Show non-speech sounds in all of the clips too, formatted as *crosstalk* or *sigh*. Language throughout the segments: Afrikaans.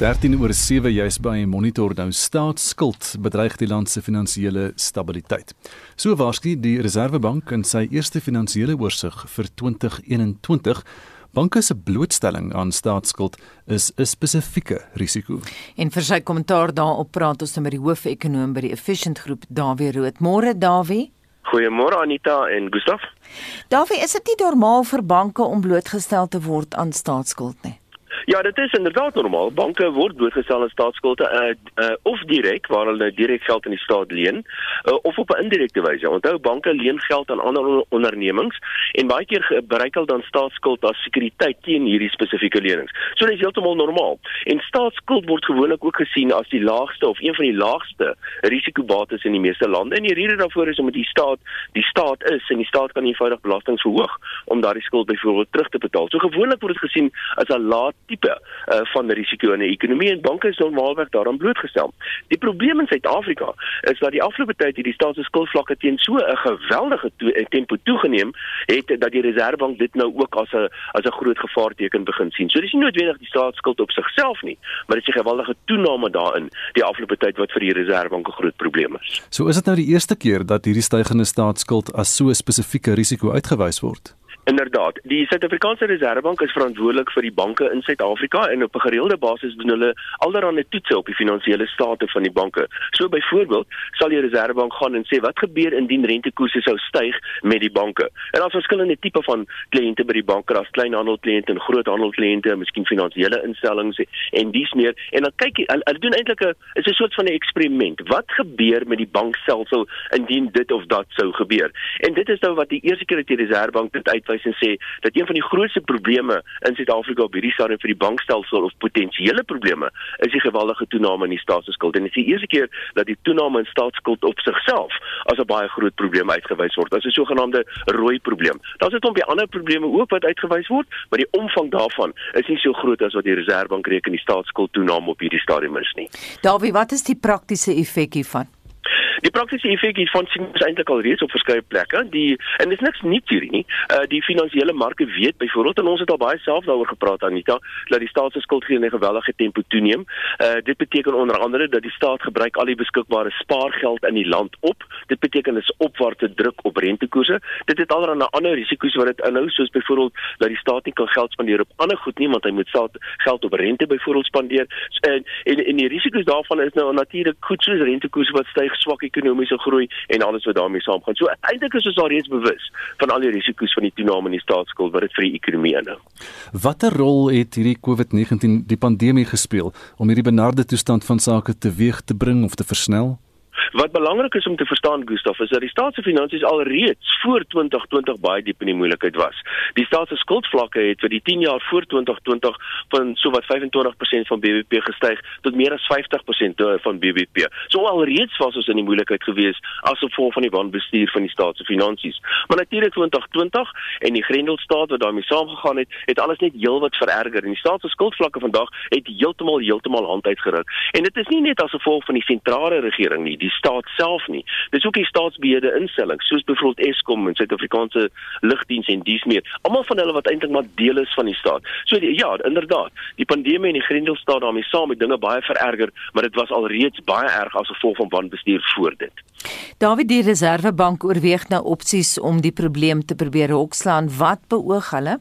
13 oor 7 juis by Monitor nou staatsskuld bedreig die land se finansiële stabiliteit. So waarskynlik die Reserwebank in sy eerste finansiële oorsig vir 2021 Banke se blootstelling aan staatsskuld is 'n spesifieke risiko. En vir sy kommentaar daarop praat ons nou met die hoofekonoom by die Efficient Groep, Dawie Rood. Môre Dawie. Goeiemôre Anita en Gustaf. Dawie, is dit nie normaal vir banke om blootgestel te word aan staatsskuld nie? Ja, dit is inderdaad normaal. Banke word blootgestel aan staatsskulde uh, uh, of direk waar hulle direk geld aan die staat leen uh, of op 'n indirekte wyse. Onthou banke leen geld aan ander ondernemings en baie keer gebruik hulle dan staatsskuld as sekuriteit teen hierdie spesifieke lenings. So dit is heeltemal normaal. En staatsskuld word gewoonlik ook gesien as die laagste of een van die laagste risikobates in die meeste lande. En die rede daarvoor is omdat die staat die staat is en die staat kan eenvoudig belasting verhoog om daardie skuld byvoorbeeld terug te betaal. So gewoonlik word dit gesien as 'n laat tipe uh, van risiko in 'n ekonomie en banke is normaalweg daaraan blootgestel. Die probleem in Suid-Afrika is dat die afgelope tyd hierdie staatsskuldvlakke teen so 'n geweldige to eh, tempo toegeneem het dat die Reserwebank dit nou ook as 'n as 'n groot gevaarteken begin sien. So dis nie noodwendig die staatsskuld op sigself nie, maar dit is 'n geweldige toename daarin die afgelope tyd wat vir die Reserwebank 'n groot probleem is. So is dit nou die eerste keer dat hierdie stygende staatsskuld as so 'n spesifieke risiko uitgewys word. Inderdaad, die Suid-Afrikaanse Reserwebank is verantwoordelik vir die banke in Suid-Afrika en op 'n gereelde basis doen hulle alderhande toetse op die finansiële state van die banke. So byvoorbeeld, sal die Reserwebank gaan en sê wat gebeur indien rentekoerse sou styg met die banke. En daar's verskillende tipe van kliënte by die banke, daar's kleinhandelkliënte en groothandelkliënte, miskien finansiële instellings en dies meer. En dan kyk hulle, hulle doen eintlik 'n 'n soort van 'n eksperiment. Wat gebeur met die bankstelsel indien dit of dat sou gebeur? En dit is nou wat die eerste keer dat die Reserwebank dit uitwys wys en sê dat een van die grootste probleme in Suid-Afrika op hierdie stadium vir die bankstelsel of potensiële probleme is die geweldige toename in die staatsskuld. En dit is die eerste keer dat die toename in staatsskuld op sigself as 'n baie groot probleem uitgewys word. Dit is 'n sogenaamde rooi probleem. Daar's net 'n paar ander probleme ook wat uitgewys word, maar die omvang daarvan is nie so groot as wat die Reserwebank reken die staatsskuld toename op hierdie stadium is nie. Davie, wat is die praktiese effek hiervan? Die praktiese effek hiervan sien ons eintlik al reeds op verskeie plekke. Die en dis niks nuuts hier nie. Uh die finansiële marke weet byvoorbeeld en ons het al baie self daaroor gepraat Anita, dat die staat se skuld geen geweldige tempo toeneem. Uh dit beteken onder andere dat die staat gebruik al die beskikbare spaargeld in die land op. Dit beteken dis opwaartse druk op rentekoerse. Dit het allerlei ander risiko's wat dit inhou soos byvoorbeeld dat die staat nie kan geld spandeer op ander goed nie want hy moet staat geld op rente byvoorbeeld spandeer. En en, en die risiko's daarvan is nou natuurlik goed soos rentekoerse wat styg swak ekonomiese groei en alles wat daarmee saamgaan. So eintlik is ons al reeds bewus van al die risiko's van die toename in die staatsskuld wat dit vir die ekonomie inhou. Watter rol het hierdie COVID-19 die pandemie gespeel om hierdie benarde toestand van sake teweeg te bring of te versnel? Wat belangrik is om te verstaan Gustaf is dat die staat se finansies alreeds voor 2020 baie diep in die moeilikheid was. Die staat se skuldvlakke het vir die 10 jaar voor 2020 van sowat 25% van BBP gestyg tot meer as 50% van BBP. So alreeds was ons in die moeilikheid gewees as gevolg van die wanbestuur van die staat se finansies. Maar natuurlik 2020 en die Grendelstaat wat daarmee saamgegaan het, het alles net heelwat vererger en die staat se skuldvlakke vandag het heeltemal heeltemal hand uitgeruk. En dit is nie net as gevolg van die sentrale regering nie, die staat self nie. Dis ook die staatsbeheerde instellings soos byvoorbeeld Eskom en Suid-Afrikaanse Lugdiens en dies meer. Almal van hulle wat eintlik maar deel is van die staat. So die, ja, inderdaad, die pandemie en die Grendelstaat daarmee saam het dinge baie vererger, maar dit was alreeds baie erg as gevolg van wanbestuur voor dit. David die Reservebank oorweeg nou opsies om die probleem te probeer hokslaan. Wat beoog hulle?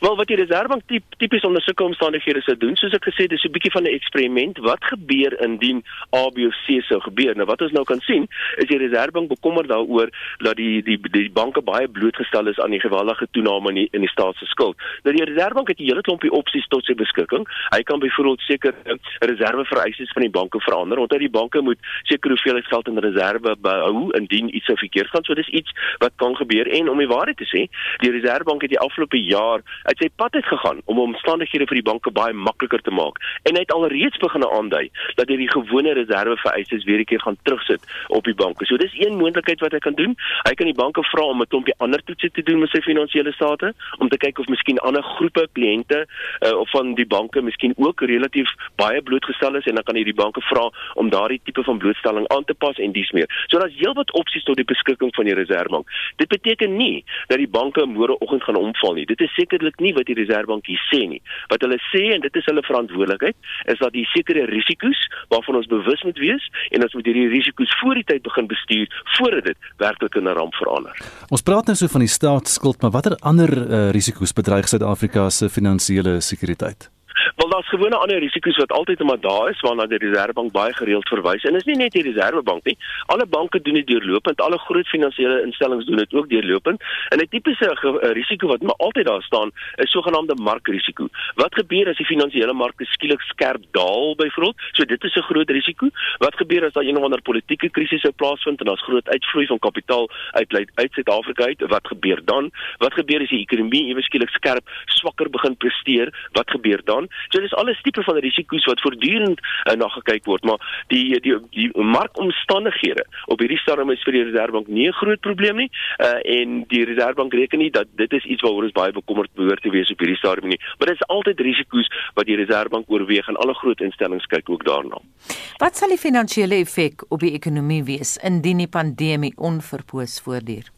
Wel wat die Reserwebank tip, tipies onder sulke omstandighede sou doen, soos ek gesê het, dis 'n bietjie van 'n eksperiment. Wat gebeur indien A, B of C sou gebeur? Nou wat ons nou kan sien, is die Reserwebank bekommerd daaroor dat die die die banke baie blootgestel is aan die geweldige toename in die, in die staat se skuld. Nou die Reserwebank het 'n hele klompie opsies tot sy beskikking. Hy kan byvoorbeeld seker reservevereistes van die banke verander. Onthou die banke moet seker hoeveelheid geld in reserve behou indien iets sou verkeerd gaan. So dis iets wat kan gebeur en om die waarheid te sê, die Reserwebank het die afgelope jaar uit sy pad uit gegaan om omstandighede vir die banke baie makliker te maak en hy het alreeds begin aandui dat hy die gewone reservevereistes weer 'n keer gaan terugsit op die banke. So dis een moontlikheid wat hy kan doen. Hy kan die banke vra om 'n klompie ander toetse te doen met sy finansiële state om te kyk of miskien ander groepe kliënte uh, of van die banke miskien ook relatief baie blootgestel is en dan kan hy die banke vra om daardie tipe van blootstelling aan te pas en dies meer. So daar's heelwat opsies tot die beskikking van die reservebank. Dit beteken nie dat die banke môre oggend gaan omval nie. Dit is sekerlik eintlik nie wat die Reserwebank hier sê nie. Wat hulle sê en dit is hulle verantwoordelikheid, is dat die sekere risiko's waarvan ons bewus moet wees en ons moet hierdie risiko's voor die tyd begin bestuur voordat dit werklik in 'n ramp verander. Ons praat nou so van die staatsskuld, maar watter ander uh, risiko's bedreig Suid-Afrika se finansiële sekuriteit? Wel daar's gewone ander risiko's wat altyd maar daar is waarna die Reserwebank baie gereeld verwys. En is nie net die Reserwebank nie. Alle banke doen dit deurlopend. Alle groot finansiële instellings doen dit ook deurlopend. En 'n tipiese risiko wat maar altyd daar staan, is sogenaamde markrisiko. Wat gebeur as die finansiële markte skielik skerp daal byvoorbeeld? So dit is 'n groot risiko. Wat gebeur as daar een of ander politieke krisis sou plaasvind en daar's groot uitvloei van kapitaal uit uit Suid-Afrika uit? Wat gebeur dan? Wat gebeur as die ekonomie ewe skielik skerp swakker begin presteer? Wat gebeur dan? So dis alles tipe van risiko's wat voortdurend uh, na gekyk word, maar die die die markomstandighede op hierdie stadium is vir die Reserwebank nie 'n groot probleem nie. Uh, en die Reserwebank reken nie dat dit is iets waaroor ons baie bekommerd behoort te wees op hierdie stadium nie. Maar dit is altyd risiko's wat die Reserwebank oorweeg en alle groot instellings kyk ook daarna. Wat sal die finansiële effek op die ekonomie wees indien die pandemie onverpoos voortduur?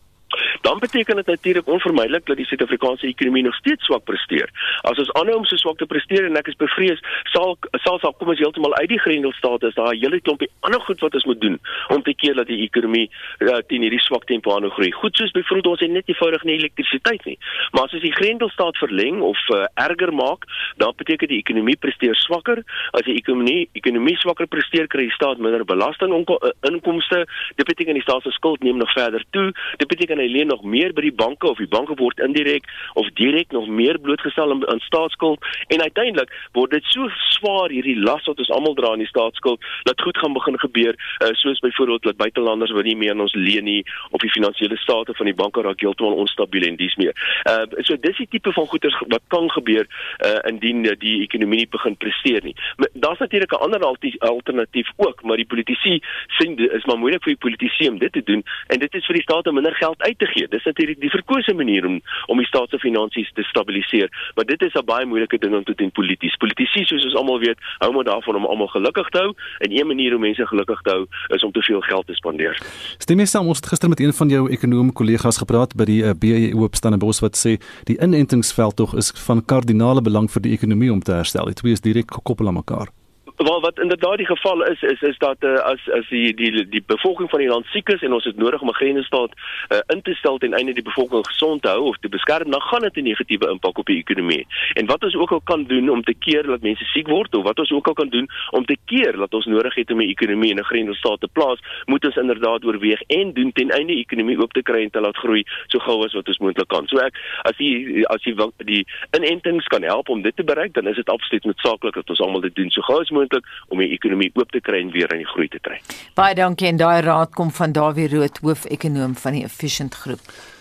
Dan beteken dit natuurlik onvermydelik dat die Suid-Afrikaanse ekonomie nog steeds swak presteer. As ons aanhou om so swak te presteer en ek is bevrees, sal sal sal kom ons heeltemal uit die grendelstaat is daar 'n hele klompie ander goed wat ons moet doen om te keer dat die ekonomie uh, teen hierdie swak tempo aanhou groei. Goed soos byvoorbeeld ons het net eenvoudig nie elektrisiteit nie. Maar as ons die grendelstaat verleng of uh, erger maak, dan beteken die ekonomie presteer swakker. As die ekonomie ekonomie swakker presteer, kry die staat minder belastinginkomste. Eh, Dit beteken die staat se skuld neem nog verder toe. Dit beteken hy leen nog meer by die banke of die banke word indirek of direk nog meer blootgestel aan, aan staatsskuld en uiteindelik word dit so swaar hierdie las wat ons almal dra in die staatsskuld dat goed gaan begin gebeur uh, soos byvoorbeeld dat buitelanders wat nie meer aan ons leen nie of die finansiële state van die banke raak heeltemal onstabiel en dis meer. Uh so dis die tipe van goeder wat kan gebeur uh indien die ekonomie nie begin presteer nie. Daar's natuurlik 'n ander alternatief ook, maar die politici dit is maar moeilik vir die politici om dit te doen en dit is vir die state minder geld uit te gee dis natuurlik die verkose manier om om die staat se finansies te stabiliseer, maar dit is 'n baie moeilike ding om te doen polities. Politici soos ons almal weet, hou maar daarvan om almal gelukkig te hou en een manier om mense gelukkig te hou is om te veel geld te spandeer. Stem jy saam ons het gister met een van jou ekonom kollegas gepraat by die uh, eh, BE opstande bos wat sê die inentingsveld tog is van kardinale belang vir die ekonomie om te herstel. Dit is direk gekoppel aan mekaar. Wel wat inderdaad die geval is is is dat uh, as as die die die bevolking van die land siek is en ons het nodig om 'n grensstaat uh, in te stel ten einde die bevolking gesond te hou of te beskerm, dan gaan dit 'n negatiewe impak op die ekonomie. En wat ons ook al kan doen om te keer dat mense siek word of wat ons ook al kan doen om te keer dat ons nodig het om 'n ekonomie in 'n grensstaat te plaas, moet ons inderdaad oorweeg en doen ten einde die ekonomie oop te kry en te laat groei so gou as wat ons moontlik kan. So ek as die as die die inentings kan help om dit te bereik, dan is dit absoluut noodsaaklik dat ons almal dit doen so gou as moontlik moontlik om die ekonomie oop te kry en weer aan die groei te kry. Baie dankie en daai raad kom van Dawie Rood, hoofekonoom van die Efficient Groep.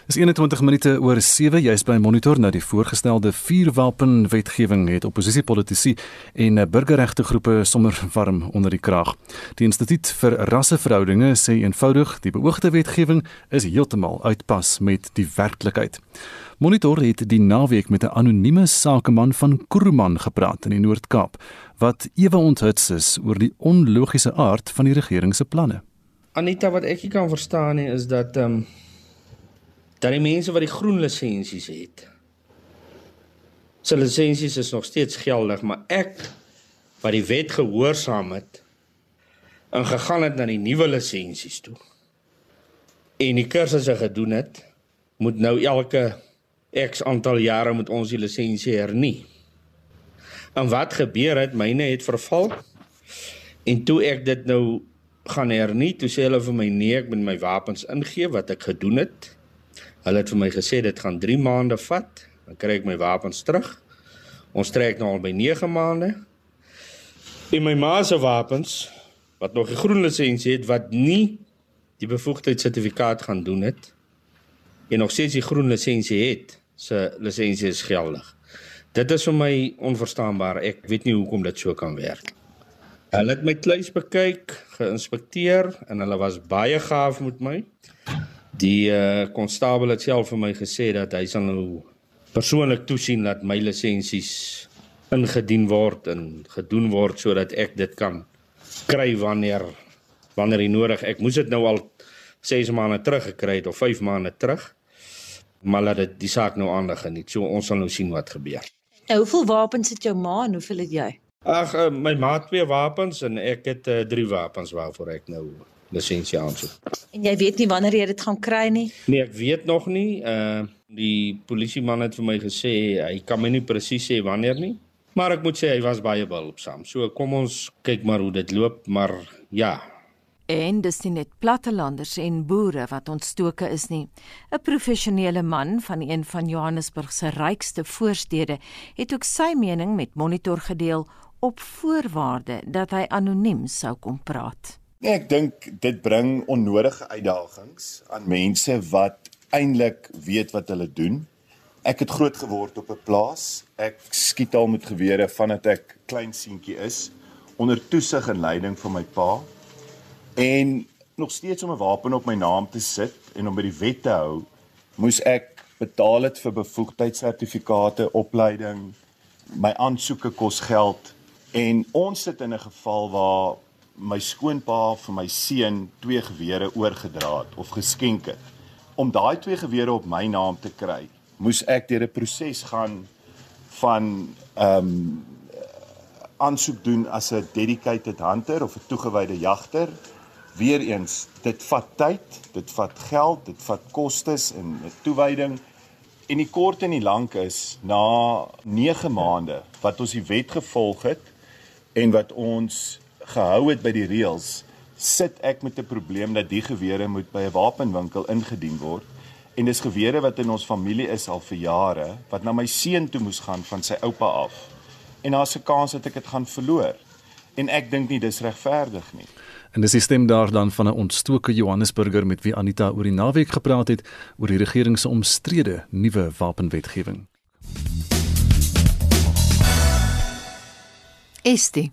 Dis 21 minute oor 7 jy's by monitor nou die voorgestelde vuurwapen wetgewing het oppositiepolitici en burgerregte groepe sommer warm onder die kraag. Die Instituut vir Rasseverhoudinge sê eenvoudig die beoogde wetgewing is heeltemal uitpas met die werklikheid. Monitor het die naweek met 'n anonieme sakeman van Kuruman gepraat in die Noord-Kaap wat ewe onthuts is oor die onlogiese aard van die regering se planne. Anita, wat ek nie kan verstaan nie is dat ehm um, dat die mense wat die groen lisensies het. Se lisensies is nog steeds geldig, maar ek wat die wet gehoorsaam het en gegaan het na die nuwe lisensies toe. En die kursusse gedoen het, moet nou elke X aantal jare moet ons die lisensie hernie. En wat gebeur het, myne het verval. En toe ek dit nou gaan hernie, toe sê hulle vir my nee, ek moet my wapens ingee wat ek gedoen het. Hulle het vir my gesê dit gaan 3 maande vat, dan kry ek my wapens terug. Ons trek nou al by 9 maande. En my ma se wapens wat nog 'n groen lisensie het wat nie die bevoegdheidssertifikaat gaan doen het en nog steeds die groen lisensie het, se lisensie is geldig. Dit is vir my onverstaanbaar. Ek weet nie hoekom dit so kan werk. Hulle het my kluis bekyk, geïnspekteer en hulle was baie gaaf met my. Die uh, konstabel het self vir my gesê dat hy sal nou persoonlik toesien dat my lisensies ingedien word en gedoen word sodat ek dit kan kry wanneer wanneer hy nodig. Ek moes dit nou al 6 maande terug gekry het of 5 maande terug. Maar laat dit die saak nou aandag geniet. So ons sal nou sien wat gebeur. Nou, hoeveel wapens het jou ma en hoeveel het jy? Ag, uh, my ma het twee wapens en ek het uh, drie wapens waarvoor ek nou lisensie aansoek. En jy weet nie wanneer jy dit gaan kry nie? Nee, ek weet nog nie. Uh die polisieman het vir my gesê hy kan my nie presies sê wanneer nie. Maar ek moet sê hy was baie behulpsaam. So kom ons kyk maar hoe dit loop, maar ja, En dis nie net plattelanders en boere wat ontstoke is nie. 'n Professionele man van een van Johannesburg se rykste voorstede het ook sy mening met Monitor gedeel op voorwaarde dat hy anoniem sou kom praat. Nee, ek dink dit bring onnodige uitdagings aan mense wat eintlik weet wat hulle doen. Ek het groot geword op 'n plaas. Ek skiet al met gewere vandat ek klein seentjie is onder toesig en leiding van my pa en nog steeds om 'n wapen op my naam te sit en om by die wet te hou, moes ek betaal het vir bevoegdheidssertifikate, opleiding, my aansoeke kos geld en ons sit in 'n geval waar my skoonpa vir my seun twee gewere oorgedra het of geskenk het. Om daai twee gewere op my naam te kry, moes ek deur 'n proses gaan van ehm um, aansoek doen as 'n dedicated hunter of 'n toegewyde jagter Weereens, dit vat tyd, dit vat geld, dit vat kostes en toewyding. En die kort en die lank is na 9 maande wat ons die wet gevolg het en wat ons gehou het by die reëls, sit ek met 'n probleem dat die gewere moet by 'n wapenwinkel ingedien word. En dis gewere wat in ons familie is al vir jare, wat na my seun toe moes gaan van sy oupa af. En daar's 'n kans dat ek dit gaan verloor. En ek dink nie dis regverdig nie. En dis die stem daar dan van 'n ontstoke Johannesburger met wie Anita oor die naweek gepraat het oor die regering se omstrede nuwe wapenwetgewing. Estie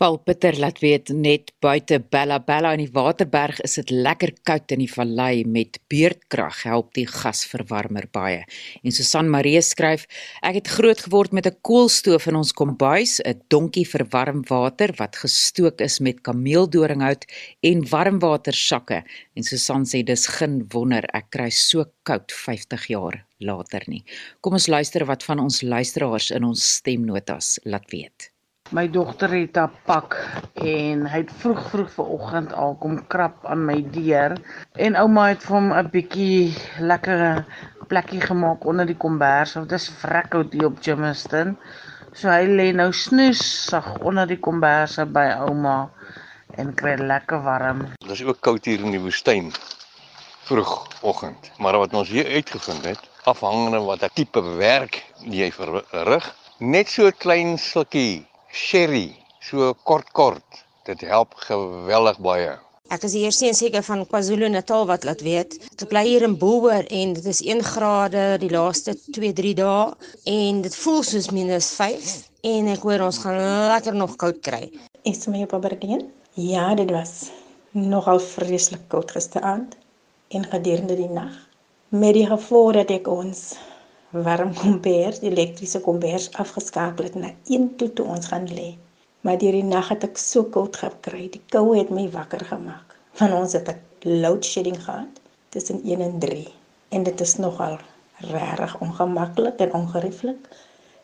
Paul Pieter laat weet net buite Bella Bella in die Waterberg is dit lekker koud in die vallei met beurtkrag help die gasverwarmer baie. En Susan Marie skryf ek het groot geword met 'n koolstoof in ons kombuis, 'n donkie vir warm water wat gestook is met kameeldoringhout en warmwatersakke. En Susan sê dis geen wonder ek kry so koud 50 jaar later nie. Kom ons luister wat van ons luisteraars in ons stemnotas laat weet. My dogter het 'n pak en hy het vroeg vroeg vanoggend al kom krap aan my deur en ouma het vir hom 'n bietjie lekker plekkie gemaak onder die kombers. Dit is vrekkoud hier op Germiston. So hy lê nou snoes sag onder die komberse by ouma en kry lekker warm. Dit is ook koud hier in die woestyn vroegoggend. Maar wat ons hier uitgevind het, afhangende wat 'n tipe werk jy verrig, net so 'n klein slukkie sherry, so kort kort. Dit help geweldig baie. Ek is hier sien seker van KwaZulu-Natal wat laat weet. Ek bly hier in Boer en dit is 1 grade die laaste 2-3 dae en dit voel soos -5 en ek hoor ons gaan lekker nog koud kry. Is my op Aberdeen? Ja, dit was nogal vreeslik koud gisteraand en gedurende die nag. Met die gevolg dat ek ons warm kombers, elektriese kombers afgeskakel het na een toe toe ons gaan lê. Maar deur die nag het ek so koud gekry. Die koue het my wakker gemaak. Van ons het 'n load shedding gehad tussen 1 en 3 en dit is nogal regtig ongemaklik en ongerieflik.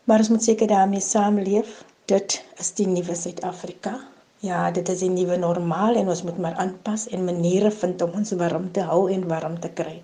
Maar ons moet seker daarmee saamleef. Dit is die nuwe Suid-Afrika. Ja, dit is 'n nuwe normaal en ons moet maar aanpas en maniere vind om ons warm te hou en warm te kry.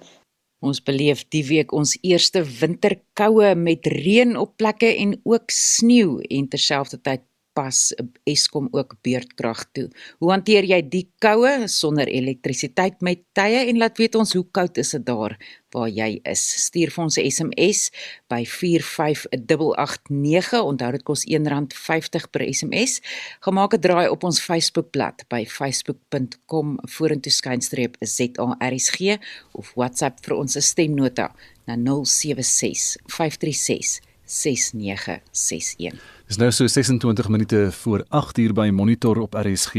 Ons beleef die week ons eerste winterkoue met reën op plekke en ook sneeu en terselfdertyd pas Eskom ook beurtkrag toe. Hoe hanteer jy die koue sonder elektrisiteit met tye en laat weet ons hoe koud is dit daar waar jy is. Stuur vir ons 'n SMS by 45889. Onthou dit kos R1.50 per SMS. Gemaak 'n draai op ons Facebookblad by facebook.com vorentoe skynstreep ZARSG of WhatsApp vir ons stemnota na 076 536 6961. Dis nou so 26 minute voor 8 uur by Monitor op RSG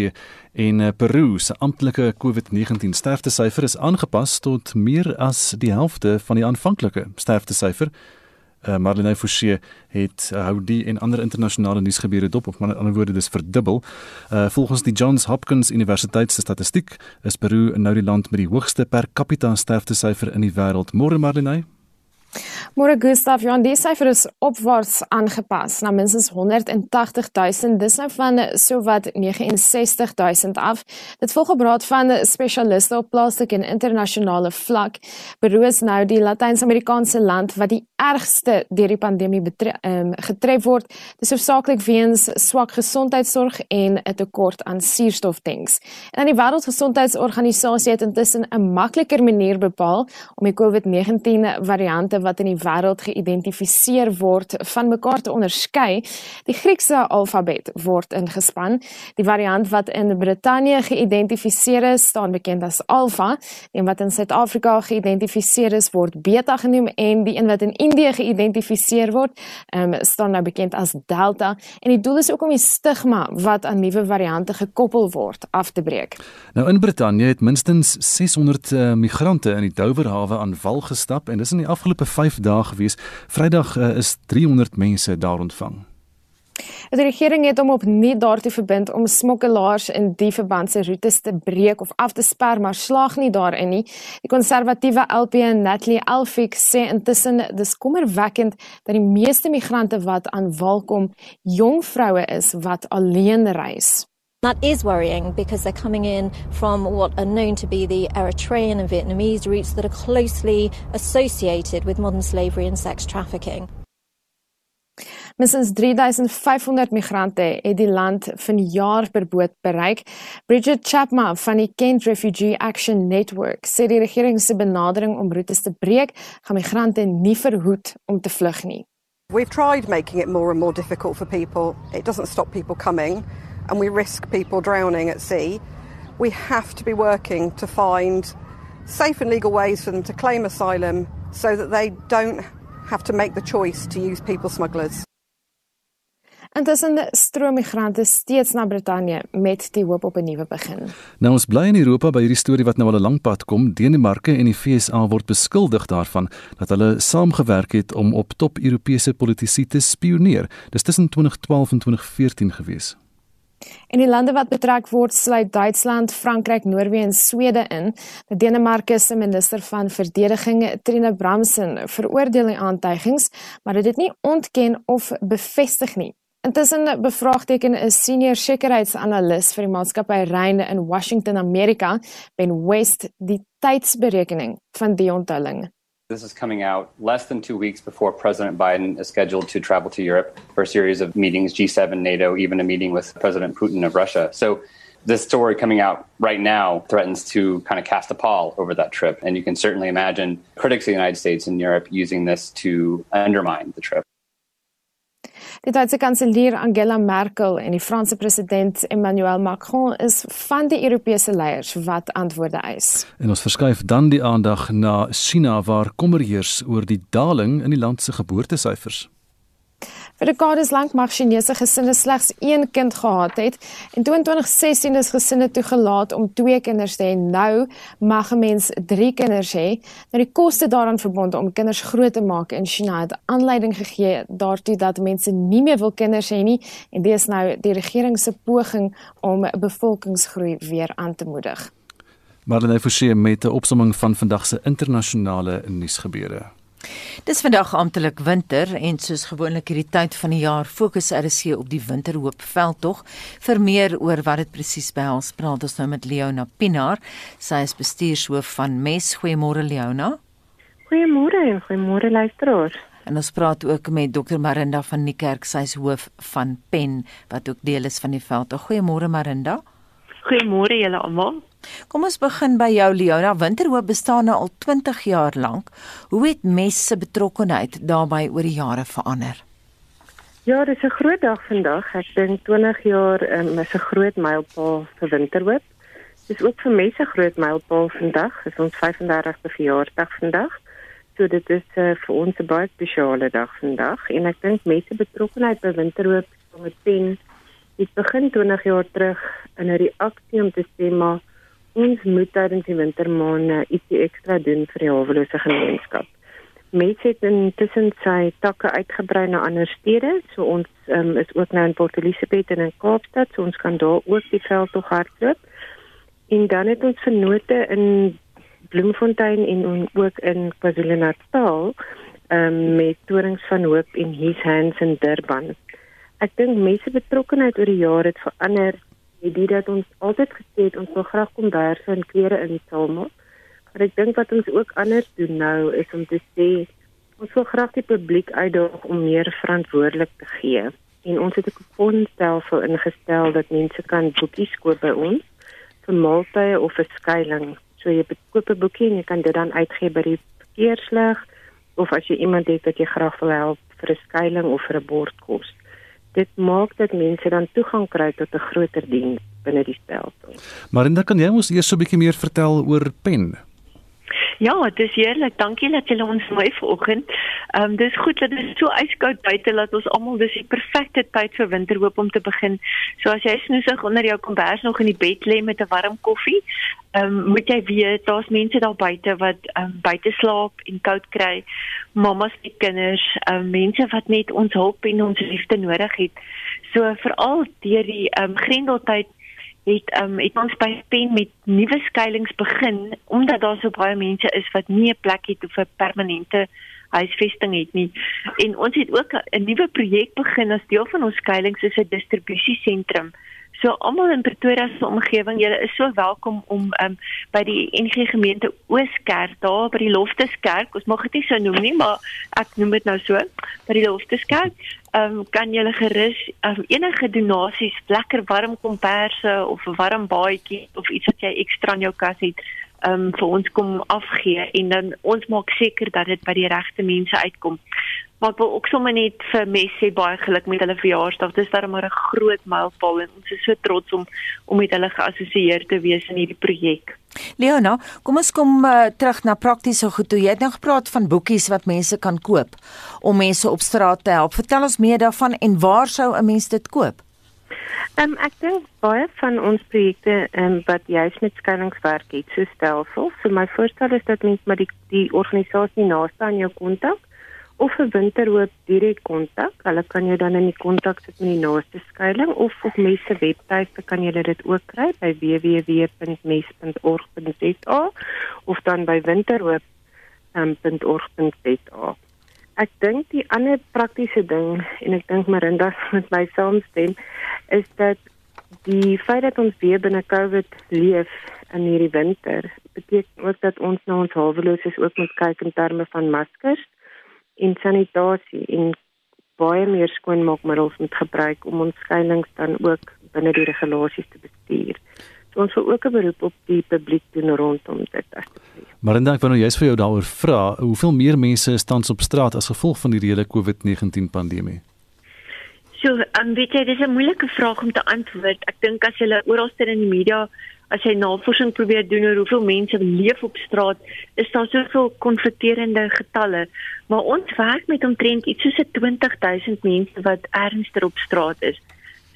en uh, Peru se amptelike COVID-19 sterftesyfer is aangepas tot meer as die helfte van die aanvanklike sterftesyfer. Uh, Marlene Forsie het uh, hou die en ander internasionale nuusgebeure dop op ander woorde dis verdubbel. Uh, volgens die Johns Hopkins Universiteit se statistiek is Peru nou die land met die hoogste per capita sterftesyfer in die wêreld. Môre Marlene Môre Gustaf, ja, die syfer is opwaarts aangepas na minstens 180 000. Dis nou van sowat 69 000 af. Dit volg op raad van spesialiste op plaaslike en internasionale vlak. Beroes nou die Latyn-Amerikaanse land wat die ergste deur die pandemie um, getref word. Dis hoofsaaklik weens swak gesondheidsorg en 'n tekort aan suurstoftanks. En aan die Wêreldgesondheidsorganisasie het intussen 'n makliker manier bepaal om die COVID-19 variante wat in die wêreld geïdentifiseer word van mekaar te onderskei. Die Griekse alfabet word ingespan. Die variant wat in Brittanje geïdentifiseer is, staan bekend as Alpha, en wat in Suid-Afrika geïdentifiseer is, word Beta genoem en die een wat in Indië geïdentifiseer word, um, staan nou bekend as Delta. En die doel is ook om die stigma wat aan nuwe variante gekoppel word af te breek. Nou in Brittanje het minstens 600 uh, eh, migrante in die Doverhawe aan wal gestap en dis in die afgelope 5 dae gewees. Vrydag uh, is 300 mense daar ontvang. Die regering het hom opnuut daartoe verbind om smokkelaars in die verband se roetes te breek of af te sper, maar slaag nie daarin nie. Die konservatiewe LP Natalie Alfik sê intussen dis kommerwekkend dat die meeste migrante wat aan wal kom, jong vroue is wat alleen reis. That is worrying because they're coming in from what are known to be the Eritrean and Vietnamese routes that are closely associated with modern slavery and sex trafficking. Minstens 3500 migrante het die land vanjaar per boot bereik. Bridget Chapman van die Kent Refugee Action Network sê die regering se benadering om roetes te breek, gaan migrante nie verhoed om te vlug nie. We've tried making it more and more difficult for people. It doesn't stop people coming. And we risk people drowning at sea, we have to be working to find safe and legal ways for them to claim asylum so that they don't have to make the choice to use people smugglers. Intussen stroom migrante steeds na Brittanje met die hoop op 'n nuwe begin. Nou ons bly in Europa by hierdie storie wat nou al 'n lang pad kom. Denemarke en die FSA word beskuldig daarvan dat hulle saamgewerk het om op top Europese politici te spioneer. Dis tussen 2012 en 2014 gewees. En die lande wat betrek word sluit Duitsland, Frankryk, Noorwe en Swede in. Die Denemarke se minister van verdediging, Trine Bramsen, veroordeel die aantuigings, maar dit het nie ontken of bevestig nie. Intussen bevraagteken 'n senior sekuriteitsanalis vir die maatskappy Reine in Washington, Amerika, Ben West, die tydsberekening van die onthulling. This is coming out less than two weeks before President Biden is scheduled to travel to Europe for a series of meetings, G7, NATO, even a meeting with President Putin of Russia. So this story coming out right now threatens to kind of cast a pall over that trip. And you can certainly imagine critics of the United States and Europe using this to undermine the trip. Die Duitse kanselier Angela Merkel en die Franse president Emmanuel Macron is van die Europese leiers wat antwoorde eis. En ons verskuif dan die aandag na China waar kommer heers oor die daling in die land se geboortesyfers. Vir dekades lank mag Chinese gesinne slegs een kind gehad het en 2016 is gesinne toegelaat om twee kinders te hê. Nou mag 'n mens 3 kinders hê. Nou die koste daaraan verbonde om kinders groot te maak in China het aanleiding gegee daartoe dat mense nie meer wil kinders hê nie en dit is nou die regering se poging om bevolkingsgroei weer aan te moedig. Marlene Forsie met 'n opsomming van vandag se internasionale nuusgebeure. Dis vandag amptelik winter en soos gewoonlik hierdie tyd van die jaar fokus RC op die winterhoop veldtog. Vir meer oor wat dit presies behels, praat ons nou met Leona Pinaar. Sy is bestuurshoof van Mes. Goeiemôre Leona. Goeiemôre en goeiemôre luisteraars. En ons praat ook met Dr Marinda van die kerk, sy is hoof van Pen wat ook deel is van die veldtog. Goeiemôre Marinda. Goeiemôre julle almal. Kom ons begin by jou Leona. Winterhoop bestaan nou al 20 jaar lank. Hoe het MES se betrokkeheid daarbey oor die jare verander? Ja, dit is 'n groot dag vandag. Ek dink 20 jaar um, is 'n groot mylpaal vir Winterhoop. Dit is ook vir MES 'n groot mylpaal vandag. Dit is ons 35ste verjaarsdag vandag. So dit is uh, vir ons 'n baie spesiale dag vandag en ek dink MES se betrokkeheid by Winterhoop met 10 Dit begin 20 jaar terug in 'n reaksie om te sê maar ons moet tydens die wintermaande ietsie ekstra doen vir die hawelose gemeenskap. Mense het intussen sy takke uitgebrei na ander stede, so ons um, is ook nou in Port Elizabeth en in Kaapstad, so ons kan daar ook die veld tog hardloop. En dan het ons vennote in Bloemfontein en ook in KwaZulu-Natal um, met Torings van Hoop en His Hands in Durban. Ek dink mense betrokkeheid oor die jare het verander. Die dat ons altyd gesê het ons wil graag komberse en klere insamel. Maar ek dink wat ons ook anders doen nou is om te sê ons wil graag die publiek uitdaag om meer verantwoordelik te gee. En ons het 'n kuponstelsel ingestel dat mense kan boekies koop by ons vir maaltye of vir skuilings. So jy koop 'n boekie en jy kan dit dan uitgee by die verkeerslig of as jy iemand het wat jy graag wil help vir 'n skuiling of vir 'n bord kos. Dit maak dat mense dan toegang kry tot 'n groter diens binne die stelsel. Dan kan jy ons eers so 'n bietjie meer vertel oor pen. Ja, dit is heerlik. Dankie dat julle ons nooi vanoggend. Ehm um, dis goed dat dit so ijskoud buite laat ons almal dis die perfekte tyd vir winterhoop om te begin. So as jy snoesig onder jou kombers nog in die bed lê met 'n warm koffie, ehm um, moet jy weet daar's mense daar buite wat ehm um, buite slaap en koud kry. Mamas met kinders, ehm um, mense wat net ons hulp en ons liefde nodig het. So veral deur die ehm um, grendeltyd het um, het ons by pen met nuwe skuilings begin omdat daar so baie mense is wat nie 'n plek het of 'n permanente huisvesting het nie. En ons het ook 'n nuwe projek begin as deel van ons skuilings is 'n distribusiesentrum. So almal in Pretoria se omgewing, julle is so welkom om um, by die NG gemeente Ooskerk daar by die Lofteskerk, ons mag dit nie so noem nie, maar ek noem dit nou so, by die Lofteskerk. Um, kan jy gerus um, enige donasies, lekker warm komperse of 'n warm baadjie of iets wat jy ekstra in jou kas het, um, vir ons kom afgee en dan ons maak seker dat dit by die regte mense uitkom. Maar ek wil ook sommer net vir Messi baie geluk met hulle verjaarsdag. Dit is darem maar 'n groot mylpaal en ons is so trots om om met hulle geassosieer te wees in hierdie projek. Leona, kom ons kom uh, terug na praktiese goed. Toe. Jy het nou gepraat van boekies wat mense kan koop om mense op straat te help. Vertel ons meer daarvan en waar sou 'n mens dit koop? Um, ek dink baie van ons projekte um, wat juist met skuilingswerk het, so stelsels. So my voorstel is dat mens met die die organisasie naaste aan jou kontak of 'n winterhoop direk kontak. Hulle kan jou dan in die kontak sit met die naaste skuiling of op mense webtuiste kan jy dit ook kry by www.mes.org.za of dan by winterhoop.org.za. Um, ek dink die ander praktiese ding en ek dink Marinda *laughs* met my saamstem is dat die feit dat ons weer binne COVID leef in hierdie winter beteken ook dat ons na ons haweloses ook moet kyk in terme van maskers en sanitasie en baie meer skoonmaakmiddels moet gebruik om ons skuilings dan ook binne die regulasies te bestuur. Ons wil ook 'n beroep op die publiek doen rondom dit asseblief. Maar dan ek wou nou juist vir jou daaroor vra, hoeveel meer mense is tans op straat as gevolg van die hele COVID-19 pandemie? So, um, weet jy, dis 'n moeilike vraag om te antwoord. Ek dink as jy oral sit in die media as jy navorsing probeer doen oor hoeveel mense leef op straat, is daar soveel konfronterende getalle. Maar ons werk met omtrent iets soos 20000 mense wat ernstig op straat is.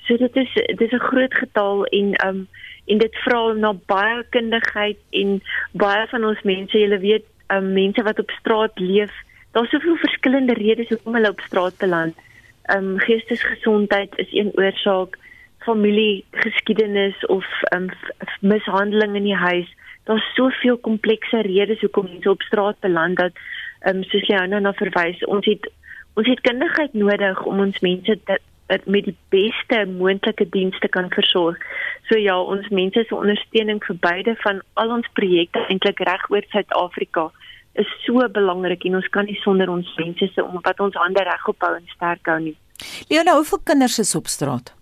So dit is dis 'n groot getal en um en dit vra na baie kundigheid en baie van ons mense, jy weet, um mense wat op straat leef, daar's soveel verskillende redes hoekom hulle op straat beland. Um geestesgesondheid is een oorsaak familiegeskiedenis of um, mishandeling in die huis. Daar's soveel komplekse redes hoekom mense op straat beland dat ehm um, soos jy nou na verwys, ons het ons het kundigheid nodig om ons mense te, met die beste moontlike dienste kan versorg. So ja, ons mense se ondersteuning vir beide van al ons projekte eintlik reg oor Suid-Afrika is so belangrik en ons kan nie sonder ons mense se om wat ons hande reg ophou en sterk hou nie. Leona, hoeveel kinders is op straat?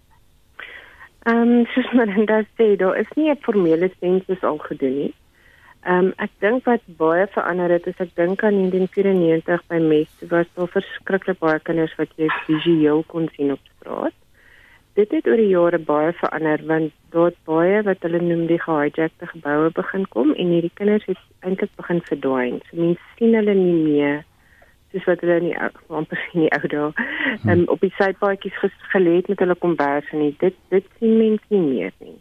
Ehm um, soos Marinda sê, daar is nie 'n formele sensus al gedoen nie. Ehm um, ek dink wat baie verander het is ek dink aan 1994 by Mes was daar verskriklik baie kinders wat jy visueel kon sien op straat. Dit het oor die jare baie verander want daar baie wat hulle noem die gehijackte geboue begin kom en hierdie kinders het eintlik begin verdwyn. So mense sien hulle nie meer soos wat hulle nie amper nie ou daar hmm. um, op die sypaadjies gelê het met hulle kombers en dit dit sien mense nie meer nie.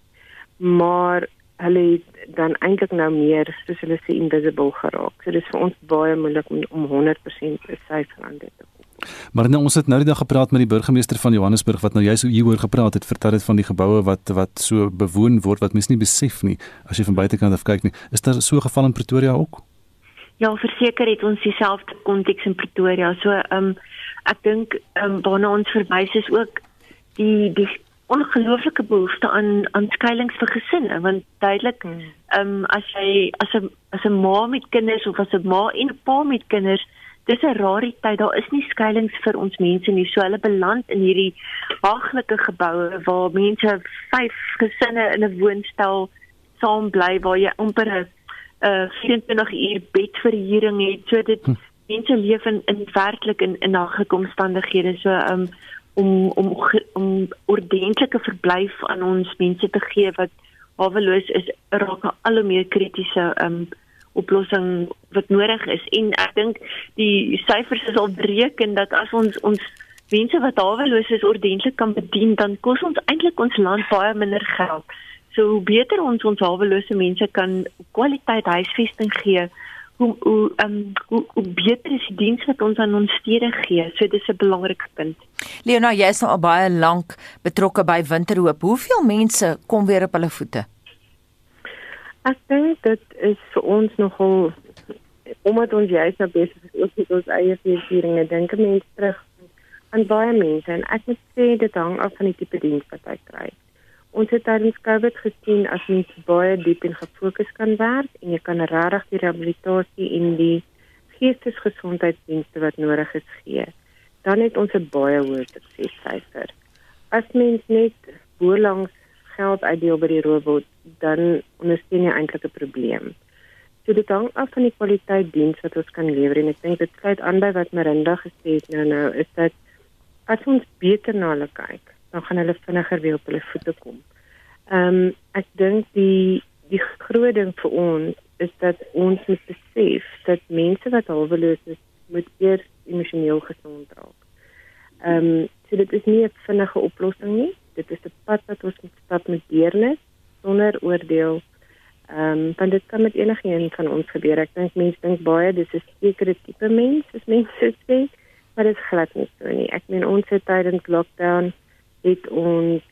Maar hulle het dan eintlik nou meer soos hulle sê invisible geraak. So dis vir ons baie moeilik om, om 100% presies aan dit te kom. Maar nou ons het nou die dag gepraat met die burgemeester van Johannesburg wat nou juist hieroor gepraat het, vertel dit van die geboue wat wat so bewoon word wat mense nie besef nie as jy van buitekant af kyk nie. Is daar so 'n geval in Pretoria ook? ja, verseker het ons dieselfde konteks in Pretoria. So ehm um, ek dink ehm um, waarna ons verwys is ook die die ongelooflike behoefte aan aan skuilings vir gesinne want duidelik hmm. ehm um, as jy as 'n as 'n ma met kinders of as 'n ma en 'n pa met kinders dis 'n rariteit daar is nie skuilings vir ons mense nie so hulle beland in hierdie haaglike geboue waar mense vyf gesinne in 'n woonstel saam bly waar jy amper 'n uh, 24 uur bedverhuuring het so dit hm. mense leef in in werklik in in haaglike omstandighede so um, om om om ordentlike verblyf aan ons mense te gee wat haweloos is raak al hoe meer kritiese um, oplossing wat nodig is en ek dink die syfers is al bereken dat as ons ons mense wat haweloos is ordentlik kan bedien dan kos ons eintlik ons land baie minder geld. So hoe beter ons ons hawelose mense kan kwaliteit huisvesting gee, hoe hoe um, hoe, hoe beter is die diens wat ons aan ons stede gee. So dis 'n belangrike punt. Leona, jy is nou al baie lank betrokke by Winterhoop. Hoeveel mense kom weer op hulle voete? Ek dink dit is vir ons nogal omdat ons juist nou besig is ook met ons eie vieringe, dink mense terug aan baie mense en ek moet sê dit hang af van die tipe diens wat jy kry. Ons het tydens Covid gesien as mens baie diep en gefokus kan werk en jy kan regtig die rehabilitasie en die geestesgesondheidsdienste wat nodig is gee. Dan het ons 'n baie hoë suksessyfer. As mens net boerlangs geld uitdeel by die robot, dan ondersteun jy eintlik 'n probleem. So dit hang af van die kwaliteit diens wat ons kan lewer en ek dink dit sluit aan by wat Marinda gesê het nou nou is dat as ons beter na hulle kyk, dan gaan hulle vinniger weer op hulle voete kom. Ehm um, ek dink die die groot ding vir ons is dat ons moet besef dat mense wat halweloos is, moet eers emosioneel gesond raak. Ehm um, so dit is nie 'n vinnige oplossing nie dit is 'n pad wat ons moet stap met deernis sonder oordeel. Ehm um, want dit kan met enigiemand van ons gebeur. Ek dink mense dink baie dis 'n sekere tipe mens, as mense sê, maar dit is glad nie so nie. Ek meen ons het tydens lockdown het ons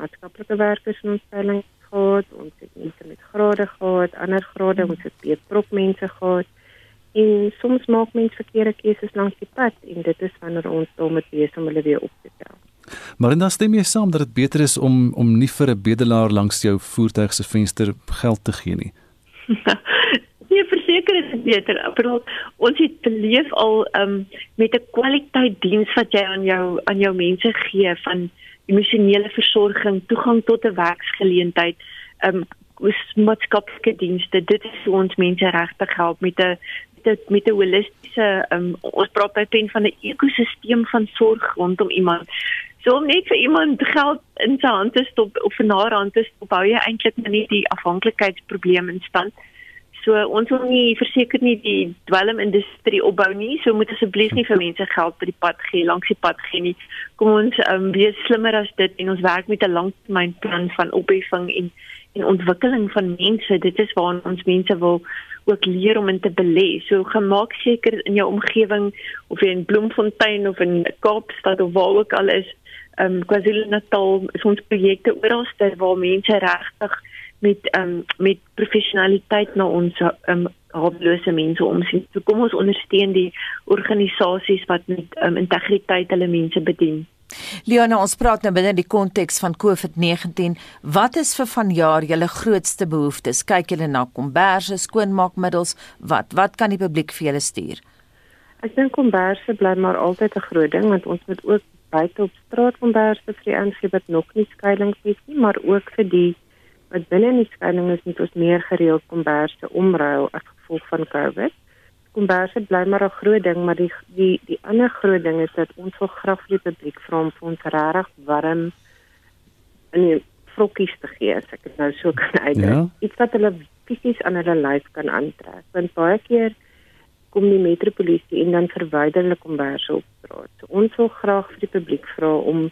maatskaplike werkers in ons stelling gehad, ons het mense met grade gehad, ander grade, ons het baie prop mense gehad. En soms maak mense verkeerde keuses langs die pad en dit is wanneer ons dan moet wees om hulle weer op te tel. Maar dan stem jy saam dat dit beter is om om nie vir 'n bedelaar langs jou voertuig se venster geld te gee nie. *laughs* nee, verseker is dit beter. Bedoel, ons het beleef al um, met 'n kwaliteit diens wat jy aan jou aan jou mense gee van emosionele versorging, toegang tot 'n werksgeleentheid, ehm um, maatskaplike dienste. Dit is hoe ons mense regtig help met 'n met 'n holistiese um, ons praat by pen van 'n ekosisteem van sorg rondom iemand. So om net vir iemand geld in sy hand te stop of in haar hand te stop, hou jy eintlik net die afhanklikheidsprobleem in stand. So ons wil nie verseker nie die dwelmindustrie opbou nie. So moet asseblief nie vir mense geld by die pad gee, langs die pad gee nie. Kom ons um, wees slimmer as dit en ons werk met 'n langtermynplan van opheffing en en ontwikkeling van mense. Dit is waar ons mense wil ook leer om in te belê. So gemaak seker in jou omgewing of jy in Bloemfontein of in Kaapstad of waar ook al is, ehm um, KwaZulu-Natal ons projekte oralste waar mense regtig met ehm um, met professionaliteit na ons ehm um, hulplose mense omsien. So kom ons ondersteun die organisasies wat met um, integriteit hulle mense bedien. Leona, ons praat nou binne die konteks van COVID-19. Wat is vir vanjaar julle grootste behoeftes? Kyk julle na komberse, skoonmaakmiddels, wat wat kan die publiek vir julle stuur? Ek dink komberse bly maar altyd 'n groot ding want ons moet ook buite op straat komberse vir die aansien wat nog nie skuilings het nie, maar ook vir die wat binne in die skuilings is, moet ons meer gereeld komberse omruil as gevolg van COVID komberse bly maar 'n groot ding, maar die die die ander groot ding is dat ons wil graag vir die publiek vra om vir ons regtig warm in die vrokkies te gee, as ek dit nou so kan *laughs* uitdruk. Ja? Iets wat hulle fisies aan hulle lyf kan aantrek. Want baie keer kom die metropolisie en dan verwyder hulle komberse op straat. So ons wil graag vir die publiek vra om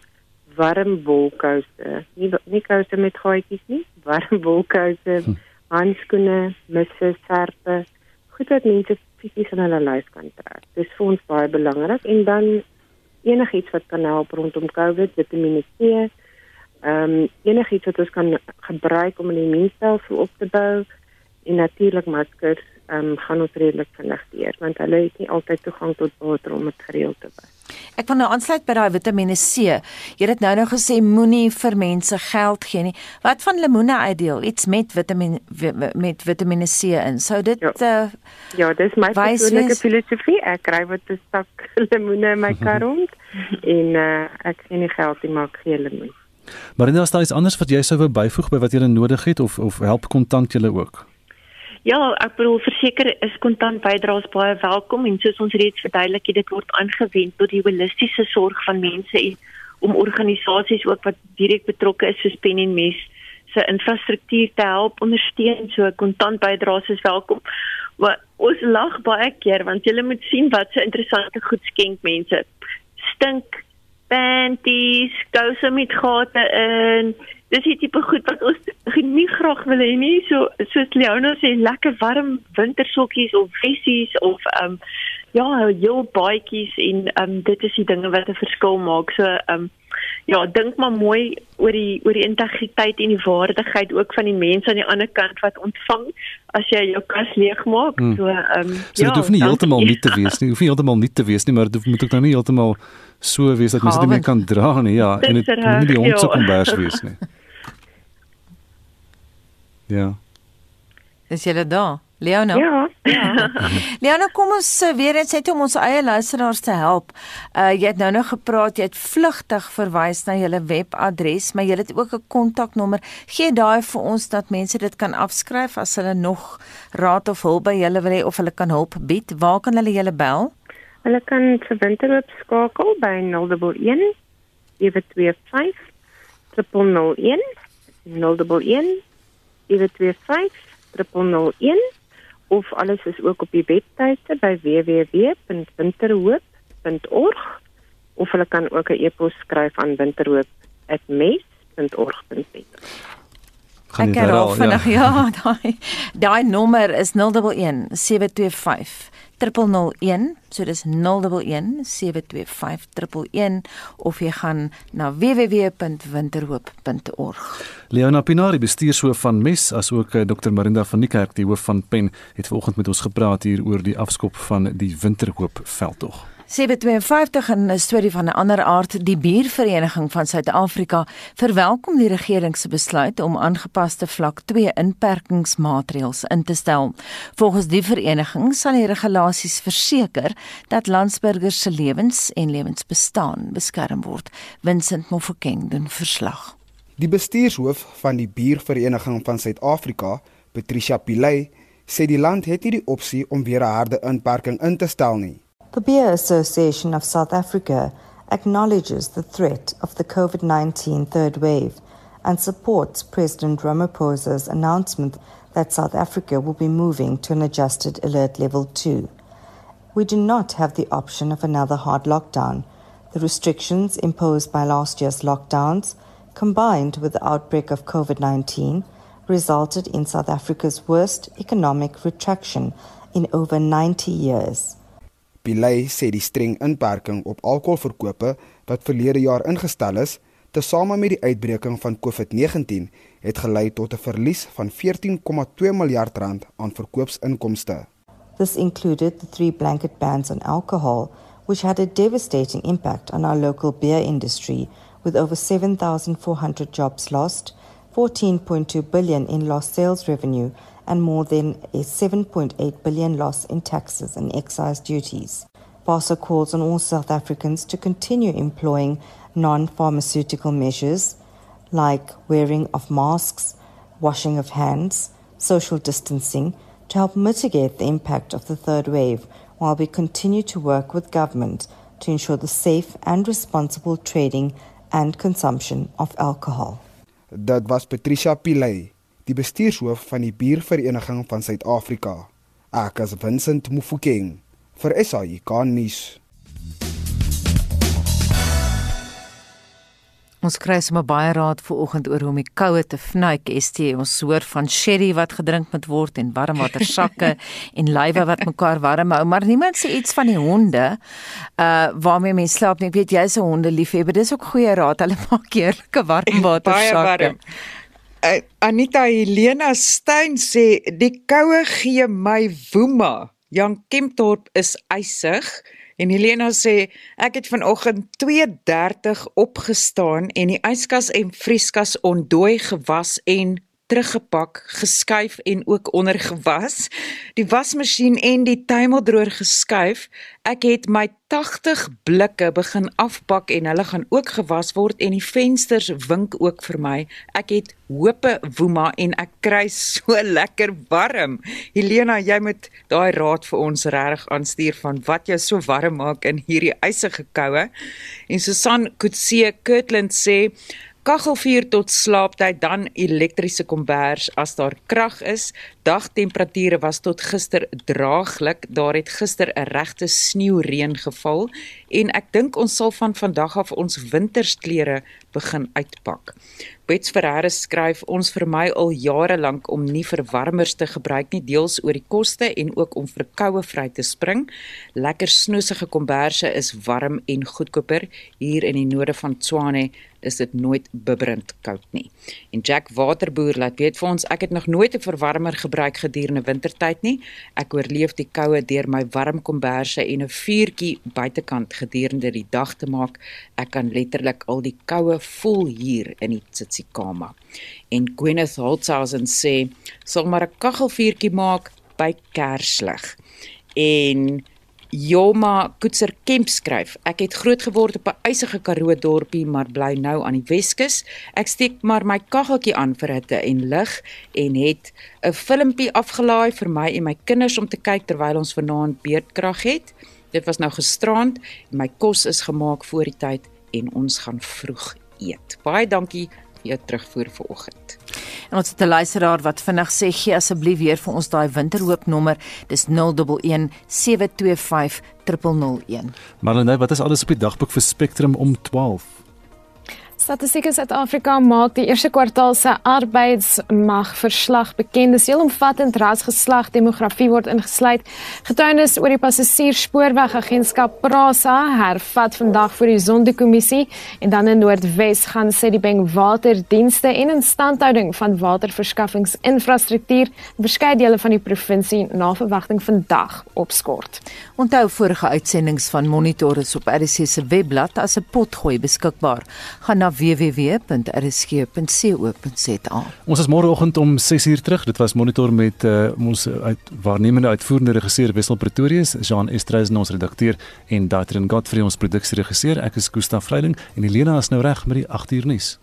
warm wolkouse, nie nie kouse met gaatjies nie, warm wolkouse, hm. handskoene, misse, serpe, goed wat mense fisies in hulle lyf kan trek. Dis vir ons baie belangrik en dan enigiets wat kan help rondom COVID, Vitamiene C, ehm um, enigiets wat ons kan gebruik om die immuunstelsel op te bou en natuurlik maskers ehm um, gaan ons redelik vinnig deur want hulle het nie altyd toegang tot water om dit gereeld te was. Ek wil nou aansluit by daai Vitamiene C. Jy het nou nou gesê moenie vir mense geld gee nie. Wat van lemoene uitdeel? Iets met Vitamiene met Vitamiene C in. Sou dit ja, uh, ja dis my persoonlike filosofie. Ek kry wat 'n stak *laughs* lemoene in my *laughs* kar rond en uh, ek gee nie geld nie, maar ek gee lemoen. Maar inderdaad is daar iets anders wat jy sou wou byvoeg by wat jy nodig het of of help kontant julle ook? Ja, ek bedoel verseker is kontant bydraes baie welkom en soos ons reeds verduidelik het, dit word aangewend tot die holistiese sorg van mense en om organisasies ook wat direk betrokke is soos Pen en Mes se infrastruktuur te help ondersteun. So kontant bydraes is welkom. Maar ons lag baie keer want jy moet sien wat se interessante goed skenk mense. Stink panties, kouse met gate in dis die tipe goed wat ons *laughs* nie graag wil hê nie. So soos Leona sê, lekker warm wintersokkies of vessies of ehm um, ja, jou baadjies en ehm um, dit is die dinge wat 'n verskil maak. So ehm um, ja, dink maar mooi oor die oor die integriteit en die waardigheid ook van die mense aan die ander kant wat ontvang as jy jou kas leegmaak. Hmm. So ehm um, so, ja, dit hoef nie heeltemal nie te *laughs* wees nie. Hoef nie heeltemal nie te wees nie, maar dit moet ook nou nie heeltemal so wees dat mense dit nie meer kan dra nie. Ja, en dit moet nie die ontsokombers wees nie. *laughs* Ja. Is jy daar? Leona? Ja. ja. *laughs* Leona, kom ons uh, weer eens net om ons eie luisteraars te help. Uh jy het nou nog gepraat, jy het vlugtig verwys na julle webadres, maar jy het ook 'n kontaknommer. Gee daai vir ons dat mense dit kan afskryf as hulle nog raad of hulp by julle wil hê of hulle kan hulp bied. Waar kan hulle julle bel? Hulle kan vir winterhoop skakel by 011 725 001 011 0725 of alles is ook op die webtuiste by www.winterhoop.org of hulle kan ook 'n e-pos skryf aan winterhoop@mes.org.za. Ek herhaal vinnig ja, *laughs* ja daai *laughs* daai nommer is 011 725 001 so dis 011 725 of jy gaan na www.winterhoop.org Leona Pinari bestuurshoof van MES asook eh, Dr Marinda van Niekerk die hoof van PEN het vanoggend met ons gepraat hier oor die afskop van die Winterhoop veldtog 752 in 'n storie van 'n ander aard, die Biervereniging van Suid-Afrika verwelkom die regering se besluit om aangepaste vlak 2 inperkingsmaatreëls in te stel. Volgens die vereniging sal die regulasies verseker dat landsburgers se lewens en lewensbestaan beskerm word. Vincent Mofokeng doen verslag. Die bestuurshoof van die Biervereniging van Suid-Afrika, Patricia Pillay, sê die land het nie die opsie om weer 'n harde inperking in te stel nie. The Beer Association of South Africa acknowledges the threat of the COVID 19 third wave and supports President Ramaphosa's announcement that South Africa will be moving to an adjusted alert level 2. We do not have the option of another hard lockdown. The restrictions imposed by last year's lockdowns, combined with the outbreak of COVID 19, resulted in South Africa's worst economic retraction in over 90 years. Pilay sê die streng inperking op alkoholverkope wat verlede jaar ingestel is, tesame met die uitbreking van COVID-19, het gelei tot 'n verlies van 14,2 miljard rand aan verkoopsinkomste. This included the three blanket bans on alcohol, which had a devastating impact on our local beer industry with over 7,400 jobs lost, 14.2 billion in lost sales revenue and more than a 7.8 billion loss in taxes and excise duties. PASA calls on all South Africans to continue employing non-pharmaceutical measures like wearing of masks, washing of hands, social distancing to help mitigate the impact of the third wave while we continue to work with government to ensure the safe and responsible trading and consumption of alcohol. That was Patricia Pillay die bestuurshoof van die Biervereniging van Suid-Afrika. Ek is Vincent Mufokeng vir SAIK nuus. Ons kry sommer baie raad vir oggend oor hoe om die koue te vnuik. ST ons hoor van sherry wat gedrink moet word en warmwater sakke *laughs* en lywe wat mekaar warm hou, maar niemand sê iets van die honde uh waarmee mense slaap nie. Ek weet jy's 'n hondeliefhebber. Dis ook goeie raad. Hulle maak heerlike warmwater *laughs* sakke. Baie warm. Uh, Anita Helena Stein sê die koue gee my woema. Jan Kempdorp is eisig en Helena sê ek het vanoggend 2:30 opgestaan en die yskas en vrieskas ontdooi gewas en teruggepak, geskuif en ook ondergewas. Die wasmasjien en die tuimeldroër geskuif. Ek het my 80 blikke begin afpak en hulle gaan ook gewas word en die vensters wink ook vir my. Ek het hoope woema en ek kry so *laughs* lekker warm. Helena, jy moet daai raad vir ons reg aanstuur van wat jou so warm maak in hierdie ysige koue. En Susan Kutse Kirtland sê Kaggelvuur tot slaaptyd dan elektriese kombers as daar krag is. Dagtemperature was tot gister draaglik. Daar het gister 'n regte sneeureën geval en ek dink ons sal van vandag af ons wintersklere begin uitpak. Bets Ferreira skryf ons vermy al jare lank om nie verwarmers te gebruik nie deels oor die koste en ook om vir koue vry te spring. Lekker snoesige komberse is warm en goedkoper hier in die noorde van Tshwane is dit nooit bibberend koud nie. En Jack Waterboer laat weet vir ons ek het nog nooit 'n verwarmer gebruik gedurende wintertyd nie. Ek oorleef die koue deur my warm komberse en 'n vuurtjie buitekant gedurende die dag te maak. Ek kan letterlik al die koue voel hier in die Tsitsikamma. En Gwyneth Holtzhausen sê, "Sal maar 'n kaggelvuurtjie maak by Kerslig." En Joma Koetser Kemp skryf: Ek het groot geword op 'n eisige Karoo dorpie, maar bly nou aan die Weskus. Ek steek maar my kaggeltjie aan vir hitte en lig en het 'n filmpie afgelaai vir my en my kinders om te kyk terwyl ons vanaand beerdkrag het. Dit was nou gisterand en my kos is gemaak voor die tyd en ons gaan vroeg eet. Baie dankie jou terugvoer vanoggend. En ons het 'n luisteraar wat vinnig sê gee asseblief weer vir ons daai winterhoop nommer. Dis 011 725 001. Marlene, wat is alles op die dagboek vir Spectrum om 12? Statistiek Suid-Afrika maak die eerste kwartaal se arbeidsmag verslag bekend. Dis heelomvattend rasgeslag demografie word ingesluit. Getuienis oor die passasierspoorwegagentskap Prasa hervat vandag voor die Sondekommissie en dan in Noordwes gaan sê die bank waterdienste en instandhouding van waterverskaffingsinfrastruktuur in verskeie dele van die provinsie na verwagting vandag opskort. Onthou vorige uitsendings van Monitor is op RC se webblad as 'n potgooi beskikbaar. Gaan www.rsg.co.za. Ons is môreoggend om 6uur terug. Dit was monitor met uh, ons uit waarnemende uitvoerende regisseur Wessel Pretorius, Jean Estreisen ons redakteur en Daitrin Godfrey ons produksieregisseur. Ek is Gustaf Vreiding en Helena is nou reg met die 8uur nuus.